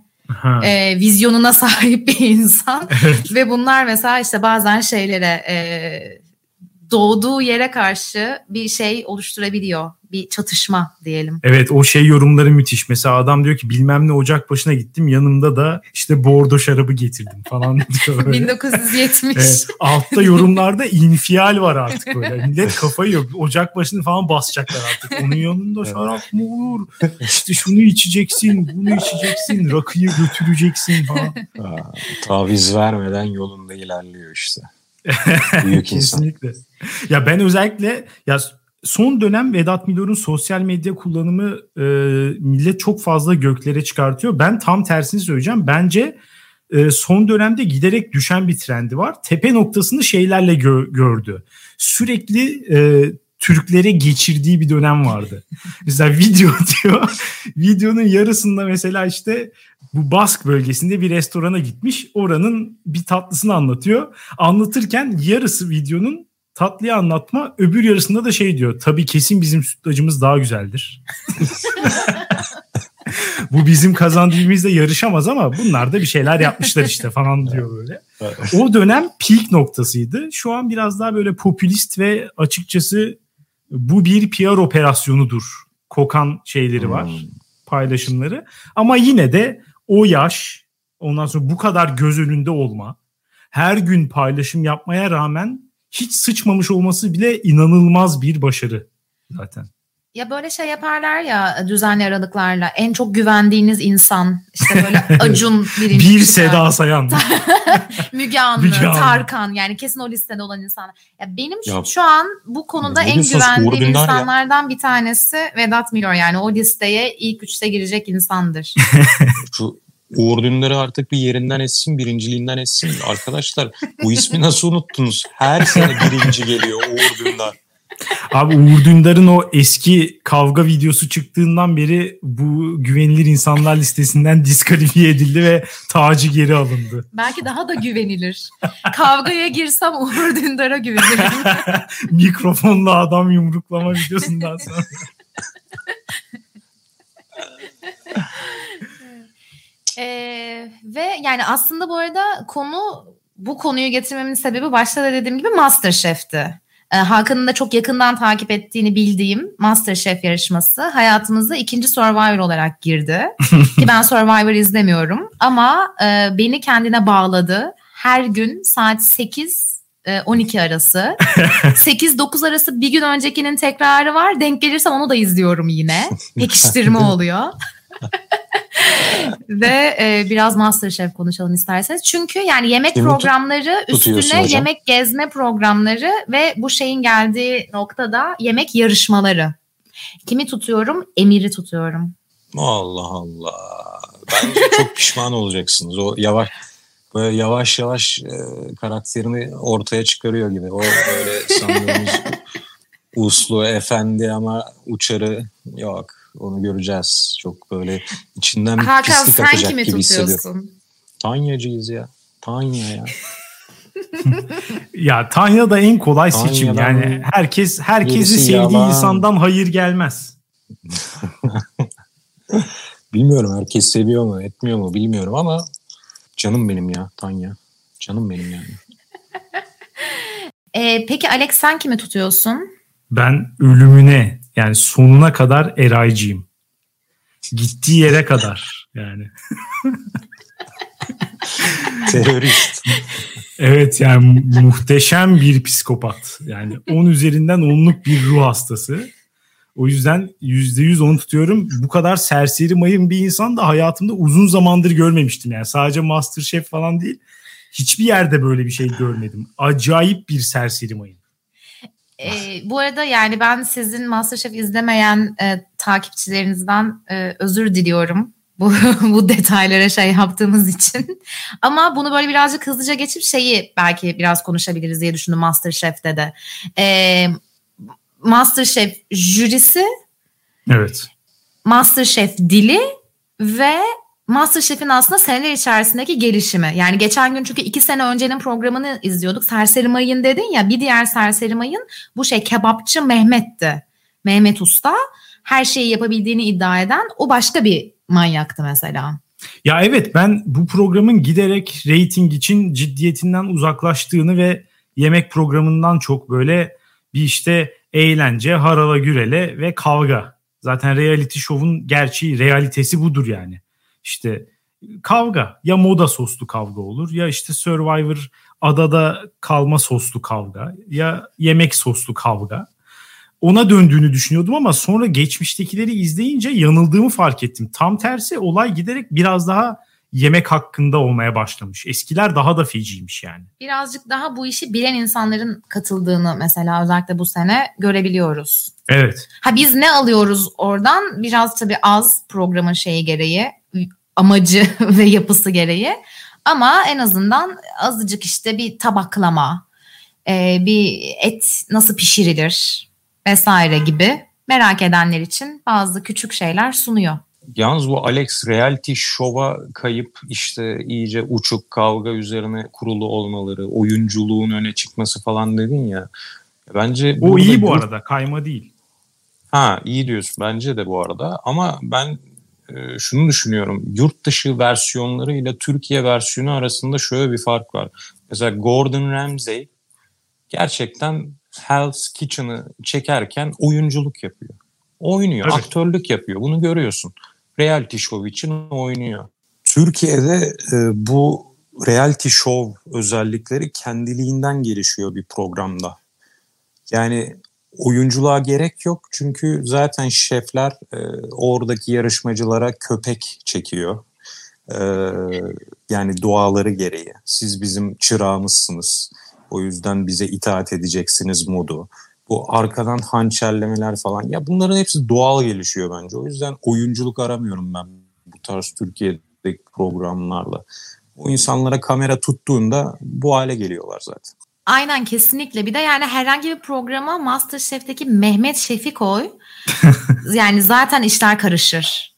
e, vizyonuna sahip bir insan evet. ve bunlar mesela işte bazen şeylere e, doğduğu yere karşı bir şey oluşturabiliyor. Bir çatışma diyelim. Evet o şey yorumları müthiş. Mesela adam diyor ki bilmem ne ocak başına gittim yanımda da işte bordo şarabı getirdim falan diyor. 1970. Evet, altta yorumlarda infial var artık böyle. Millet kafayı yok. Ocak başını falan basacaklar artık. Onun yanında şarap mı olur? İşte şunu içeceksin, bunu içeceksin, rakıyı götüreceksin falan. Aa, taviz vermeden yolunda ilerliyor işte. Büyük Kesinlikle. Ya ben özellikle ya son dönem Vedat Milor'un sosyal medya kullanımı e, millet çok fazla göklere çıkartıyor. Ben tam tersini söyleyeceğim. Bence e, son dönemde giderek düşen bir trendi var. Tepe noktasını şeylerle gö- gördü. Sürekli e, Türklere geçirdiği bir dönem vardı. mesela video diyor. videonun yarısında mesela işte bu Bask bölgesinde bir restorana gitmiş. Oranın bir tatlısını anlatıyor. Anlatırken yarısı videonun Tatlıya anlatma. Öbür yarısında da şey diyor. Tabii kesin bizim sütlacımız daha güzeldir. Bu bizim kazandığımızda yarışamaz ama bunlar da bir şeyler yapmışlar işte falan diyor böyle. O dönem peak noktasıydı. Şu an biraz daha böyle popülist ve açıkçası bu bir PR operasyonudur. Kokan şeyleri var. Hmm. Paylaşımları. Ama yine de o yaş ondan sonra bu kadar göz önünde olma her gün paylaşım yapmaya rağmen hiç sıçmamış olması bile inanılmaz bir başarı zaten. Ya böyle şey yaparlar ya düzenli aralıklarla en çok güvendiğiniz insan işte böyle Acun birinci. bir Seda Sayan. Müge Anlı, Müge Anlı, Tarkan yani kesin o listede olan insanlar. Ya benim ya, şu an bu konuda en güvendiğim insanlardan ya. bir tanesi Vedat Milor yani o listeye ilk üçte girecek insandır. şu Uğur Dündar'ı artık bir yerinden etsin, birinciliğinden etsin. Arkadaşlar bu ismi nasıl unuttunuz? Her sene birinci geliyor Uğur Dündar. Abi Uğur Dündar'ın o eski kavga videosu çıktığından beri bu güvenilir insanlar listesinden diskalifiye edildi ve tacı geri alındı. Belki daha da güvenilir. Kavgaya girsem Uğur Dündar'a güvenirim. Mikrofonla adam yumruklama videosundan sonra. Ee, ve yani aslında bu arada konu bu konuyu getirmemin sebebi başta da dediğim gibi Masterchef'ti. Ee, Hakan'ın da çok yakından takip ettiğini bildiğim Masterchef yarışması hayatımıza ikinci Survivor olarak girdi. Ki ben Survivor izlemiyorum ama e, beni kendine bağladı. Her gün saat 8 12 e, arası. 8-9 arası bir gün öncekinin tekrarı var. Denk gelirse onu da izliyorum yine. Pekiştirme oluyor. Ve e, biraz Masterchef konuşalım isterseniz. Çünkü yani yemek Kimi programları üstüne yemek gezme programları ve bu şeyin geldiği noktada yemek yarışmaları. Kimi tutuyorum? Emir'i tutuyorum. Allah Allah. Bence çok pişman olacaksınız. O yavaş böyle yavaş yavaş e, karakterini ortaya çıkarıyor gibi. O böyle sandığımız uslu, efendi ama uçarı yok onu göreceğiz. Çok böyle içinden bir Hakan, pislik akacak gibi hissediyorum. Tanyacıyız ya. Tanya ya. ya Tanya da en kolay Tanya'dan seçim. Yani herkes herkesi sevdiği yalan. insandan hayır gelmez. bilmiyorum herkes seviyor mu etmiyor mu bilmiyorum ama canım benim ya Tanya. Canım benim yani. ee, peki Alex sen kimi tutuyorsun? Ben ölümüne yani sonuna kadar Eraycıyım. Gittiği yere kadar yani. Terörist. Evet yani muhteşem bir psikopat. Yani 10 üzerinden onluk bir ruh hastası. O yüzden %100 onu tutuyorum. Bu kadar serseri mayın bir insan da hayatımda uzun zamandır görmemiştim. Yani sadece Masterchef falan değil. Hiçbir yerde böyle bir şey görmedim. Acayip bir serseri mayın. E, bu arada yani ben sizin Masterchef izlemeyen e, takipçilerinizden e, özür diliyorum. Bu, bu detaylara şey yaptığımız için. Ama bunu böyle birazcık hızlıca geçip şeyi belki biraz konuşabiliriz diye düşündüm Masterchef'te de. E, Masterchef jürisi. Evet. Masterchef dili ve Masterchef'in aslında seneler içerisindeki gelişimi. Yani geçen gün çünkü iki sene öncenin programını izliyorduk. Serseri Mayın dedin ya bir diğer Serseri Mayın bu şey kebapçı Mehmet'ti. Mehmet Usta her şeyi yapabildiğini iddia eden o başka bir manyaktı mesela. Ya evet ben bu programın giderek reyting için ciddiyetinden uzaklaştığını ve yemek programından çok böyle bir işte eğlence, harala gürele ve kavga. Zaten reality show'un gerçeği, realitesi budur yani işte kavga ya moda soslu kavga olur ya işte Survivor adada kalma soslu kavga ya yemek soslu kavga. Ona döndüğünü düşünüyordum ama sonra geçmiştekileri izleyince yanıldığımı fark ettim. Tam tersi olay giderek biraz daha yemek hakkında olmaya başlamış. Eskiler daha da feciymiş yani. Birazcık daha bu işi bilen insanların katıldığını mesela özellikle bu sene görebiliyoruz. Evet. Ha biz ne alıyoruz oradan? Biraz tabii az programın şeyi gereği amacı ve yapısı gereği. Ama en azından azıcık işte bir tabaklama, e, bir et nasıl pişirilir vesaire gibi merak edenler için bazı küçük şeyler sunuyor. Yalnız bu Alex reality show'a kayıp işte iyice uçuk kavga üzerine kurulu olmaları, oyunculuğun öne çıkması falan dedin ya. Bence o iyi bu arada kayma değil. Ha iyi diyorsun bence de bu arada ama ben şunu düşünüyorum. Yurt dışı versiyonları ile Türkiye versiyonu arasında şöyle bir fark var. Mesela Gordon Ramsay gerçekten Hell's Kitchen'ı çekerken oyunculuk yapıyor. Oynuyor, evet. aktörlük yapıyor. Bunu görüyorsun. Reality show için oynuyor. Türkiye'de e, bu reality show özellikleri kendiliğinden gelişiyor bir programda. Yani oyunculuğa gerek yok çünkü zaten şefler e, oradaki yarışmacılara köpek çekiyor. E, yani doğaları gereği. Siz bizim çırağımızsınız. O yüzden bize itaat edeceksiniz modu. Bu arkadan hançerlemeler falan. Ya bunların hepsi doğal gelişiyor bence. O yüzden oyunculuk aramıyorum ben bu tarz Türkiye'deki programlarla. O insanlara kamera tuttuğunda bu hale geliyorlar zaten. Aynen kesinlikle. Bir de yani herhangi bir programa Masterchef'teki Mehmet Şef'i koy. yani zaten işler karışır.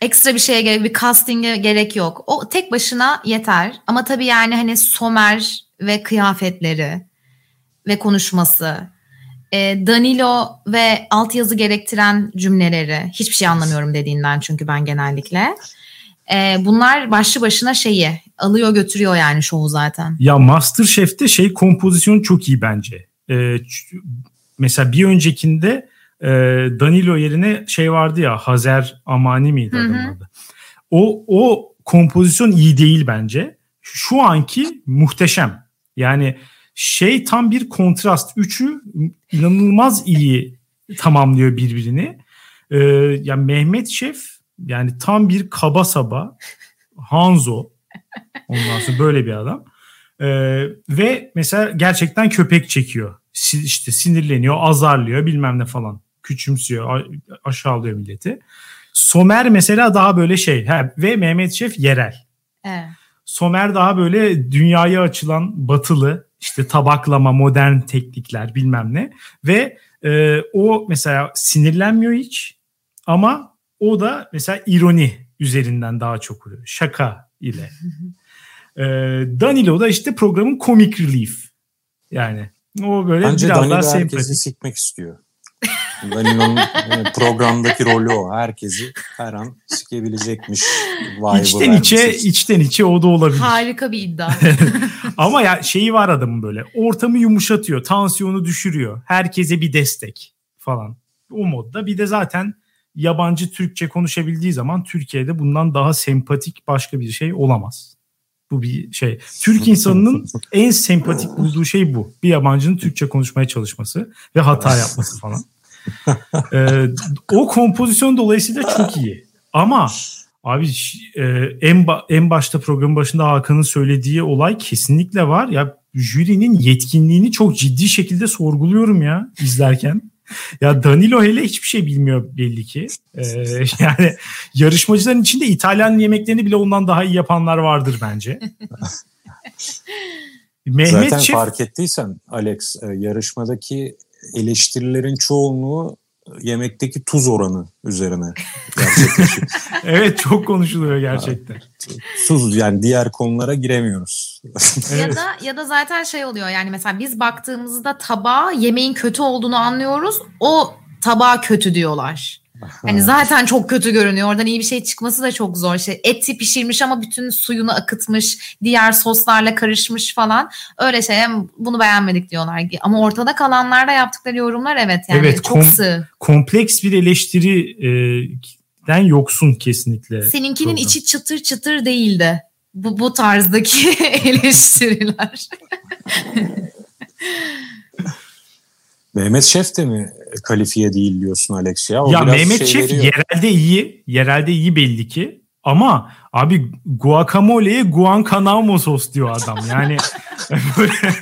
Ekstra bir şeye gerek, bir casting'e gerek yok. O tek başına yeter. Ama tabii yani hani Somer ve kıyafetleri ve konuşması, e, Danilo ve altyazı gerektiren cümleleri hiçbir şey anlamıyorum dediğinden çünkü ben genellikle. E, bunlar başlı başına şeyi alıyor götürüyor yani şovu zaten. Ya Masterchef'te şey kompozisyonu çok iyi bence. E, mesela bir öncekinde e, Danilo yerine şey vardı ya Hazer Amani miydi adamın adı? O, o kompozisyon iyi değil bence. Şu anki muhteşem. Yani şey tam bir kontrast. Üçü inanılmaz iyi tamamlıyor birbirini. Ee, yani Mehmet Şef yani tam bir kaba saba Hanzo. Ondan sonra böyle bir adam. Ee, ve mesela gerçekten köpek çekiyor. İşte sinirleniyor, azarlıyor bilmem ne falan. Küçümsüyor, aşağılıyor milleti. Somer mesela daha böyle şey. He, ve Mehmet Şef yerel. Evet. Somer daha böyle dünyaya açılan batılı işte tabaklama, modern teknikler bilmem ne. Ve e, o mesela sinirlenmiyor hiç ama o da mesela ironi üzerinden daha çok oluyor. Şaka ile. ee, Danilo da işte programın comic relief. Yani o böyle Bence biraz Danilo daha sempatik. herkesi sikmek istiyor. Danilo'nun programdaki rolü o. Herkesi her an sikebilecekmiş. İçten içe, içten içe o da olabilir. Harika bir iddia. Ama ya şeyi var adamın böyle. Ortamı yumuşatıyor. Tansiyonu düşürüyor. Herkese bir destek falan. O modda. Bir de zaten yabancı Türkçe konuşabildiği zaman Türkiye'de bundan daha sempatik başka bir şey olamaz. Bu bir şey. Türk insanının en sempatik bulduğu şey bu. Bir yabancının Türkçe konuşmaya çalışması ve hata yapması falan. ee, o kompozisyon dolayısıyla çok iyi. Ama abi e, en ba- en başta programın başında Hakan'ın söylediği olay kesinlikle var. Ya jürinin yetkinliğini çok ciddi şekilde sorguluyorum ya izlerken ya Danilo hele hiçbir şey bilmiyor belli ki. Ee, yani yarışmacıların içinde İtalyan yemeklerini bile ondan daha iyi yapanlar vardır bence. Mehmet Zaten Şef... fark ettiysen Alex e, yarışmadaki eleştirilerin çoğunluğu yemekteki tuz oranı üzerine gerçekleşiyor. evet çok konuşuluyor gerçekten. Tuz yani diğer konulara giremiyoruz. Ya da ya da zaten şey oluyor yani mesela biz baktığımızda tabağa yemeğin kötü olduğunu anlıyoruz. O tabağa kötü diyorlar. Hani zaten çok kötü görünüyor. Oradan iyi bir şey çıkması da çok zor. Şey eti pişirmiş ama bütün suyunu akıtmış, diğer soslarla karışmış falan. Öyle şey bunu beğenmedik diyorlar. Ama ortada kalanlarda yaptıkları yorumlar evet yani evet, çok kom- sığ. Kompleks bir eleştiri e, den yoksun kesinlikle. Seninkinin program. içi çıtır çıtır değildi. Bu bu tarzdaki eleştiriler. Mehmet Şef de mi kalifiye değil diyorsun Alex ya? O ya Mehmet şey Şef veriyor. yerelde iyi. Yerelde iyi belli ki. Ama abi guacamole'ye guancanamo sos diyor adam. Yani böyle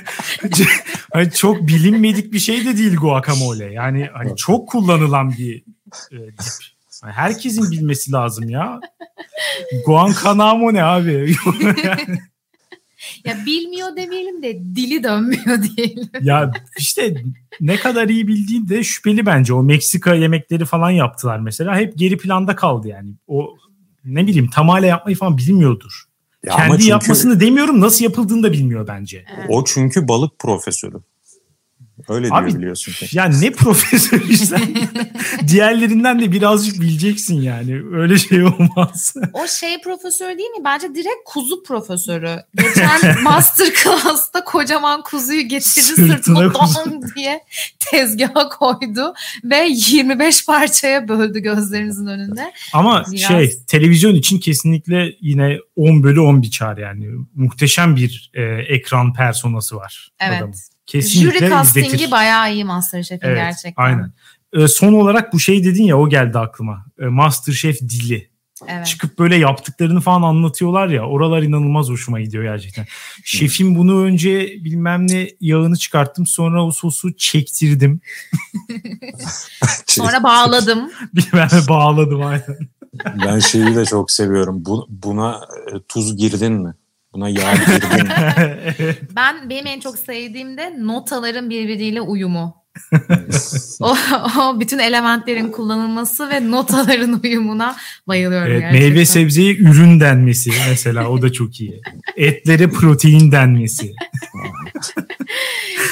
hani çok bilinmedik bir şey de değil guacamole. Yani hani çok kullanılan bir e, dip. Yani herkesin bilmesi lazım ya. Guancanamo ne abi? ya bilmiyor demeyelim de dili dönmüyor diyelim. Ya işte ne kadar iyi bildiğin de şüpheli bence. O Meksika yemekleri falan yaptılar mesela. Hep geri planda kaldı yani. O ne bileyim tamale yapmayı falan bilmiyordur. Ya Kendi çünkü, yapmasını demiyorum nasıl yapıldığını da bilmiyor bence. O çünkü balık profesörü. Öyle Abi, diyebiliyorsun. Ya ne profesörüysen diğerlerinden de birazcık bileceksin yani. Öyle şey olmaz. O şey profesör değil mi? Bence direkt kuzu profesörü. Geçen master class'ta kocaman kuzuyu getirdi sırtına don diye tezgaha koydu ve 25 parçaya böldü gözlerinizin önünde. Ama Biraz... şey televizyon için kesinlikle yine 10 bölü 10 bir çağır yani. Muhteşem bir e, ekran personası var. Evet. Adamın. Kesinlikle Jüri castingi izletir. bayağı iyi Masterchef'in evet, gerçekten. Aynen. Ee, son olarak bu şey dedin ya o geldi aklıma. Ee, Masterchef dili. Evet. Çıkıp böyle yaptıklarını falan anlatıyorlar ya. Oralar inanılmaz hoşuma gidiyor gerçekten. Şefim bunu önce bilmem ne yağını çıkarttım. Sonra o sosu çektirdim. sonra bağladım. bilmem ne bağladım aynen. Ben şeyi de çok seviyorum. Bu, buna e, tuz girdin mi? Buna yağ girdin Ben benim en çok sevdiğim de notaların birbiriyle uyumu. o, o bütün elementlerin kullanılması ve notaların uyumuna bayılıyorum evet, gerçekten. Meyve sebzeye ürün denmesi mesela o da çok iyi. Etlere protein denmesi.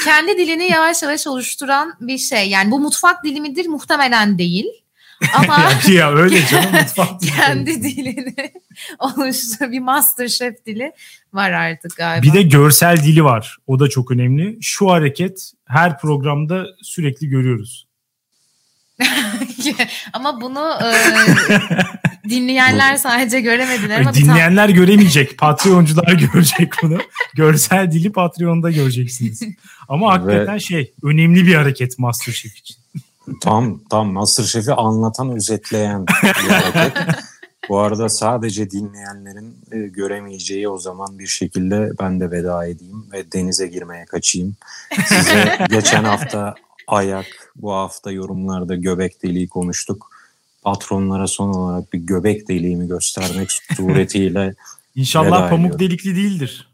Kendi dilini yavaş yavaş oluşturan bir şey. Yani bu mutfak dili midir? Muhtemelen değil. Ama ya öyle canım mutfak kendi dilini oluştu bir master chef dili var artık galiba. Bir de görsel dili var. O da çok önemli. Şu hareket her programda sürekli görüyoruz. ama bunu e, dinleyenler sadece göremediler ama dinleyenler tam... göremeyecek. Patreoncular görecek bunu. Görsel dili Patreon'da göreceksiniz. Ama hakikaten Ve... şey önemli bir hareket MasterChef için. Tam tam Masterchef'i anlatan, özetleyen bir hareket. Bu arada sadece dinleyenlerin e, göremeyeceği o zaman bir şekilde ben de veda edeyim ve denize girmeye kaçayım. Size geçen hafta ayak, bu hafta yorumlarda göbek deliği konuştuk. Patronlara son olarak bir göbek deliğimi göstermek suretiyle İnşallah pamuk ediyorum. delikli değildir.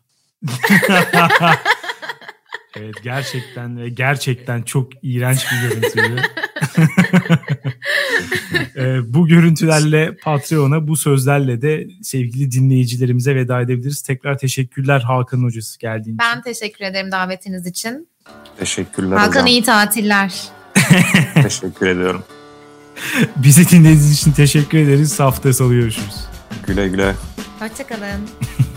Evet gerçekten ve gerçekten çok iğrenç bir görüntüydü. e, bu görüntülerle Patreon'a bu sözlerle de sevgili dinleyicilerimize veda edebiliriz. Tekrar teşekkürler Hakan Hocası geldiğin ben için. Ben teşekkür ederim davetiniz için. Teşekkürler Hakan hocam. iyi tatiller. teşekkür ediyorum. Bizi dinlediğiniz için teşekkür ederiz. Haftaya salı görüşürüz. Güle güle. Hoşçakalın.